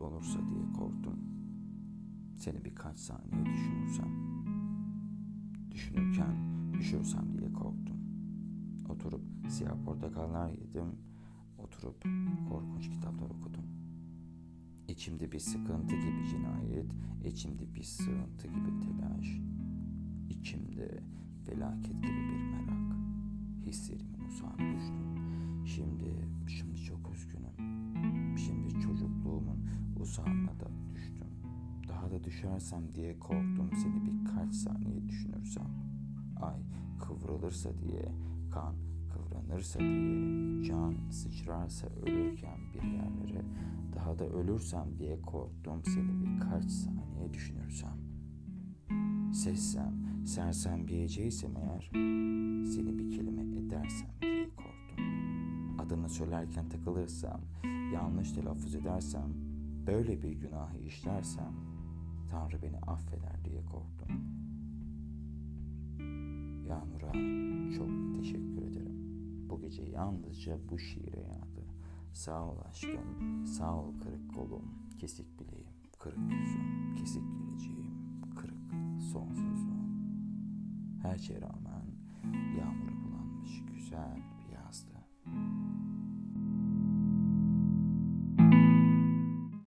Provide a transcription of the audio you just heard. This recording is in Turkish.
olursa diye korktum. Seni birkaç saniye düşünürsem, düşünürken üşürsem diye korktum. Oturup siyah portakallar yedim, oturup korkunç kitaplar okudum. İçimde bir sıkıntı gibi cinayet, içimde bir sığıntı gibi telaş, içimde felaket gibi bir merak. Hislerimin uzağına düştüm. Düşersem diye korktum seni birkaç saniye düşünürsem. Ay kıvrılırsa diye, kan kıvranırsa diye, can sıçrarsa ölürken bir yerlere, daha da ölürsem diye korktum seni birkaç saniye düşünürsem. Sessem, sersem diyeceksem eğer, seni bir kelime edersem diye korktum. Adını söylerken takılırsam, yanlış telaffuz edersem, böyle bir günahı işlersem, Tanrı beni affeder diye korktum. Yağmur'a çok teşekkür ederim. Bu gece yalnızca bu şiire yağdı. Sağ ol aşkım, sağ ol kırık kolum, kesik bileğim, kırık yüzüm, kesik geleceğim, kırık sonsuzluğum. Her şeye rağmen yağmura bulanmış güzel.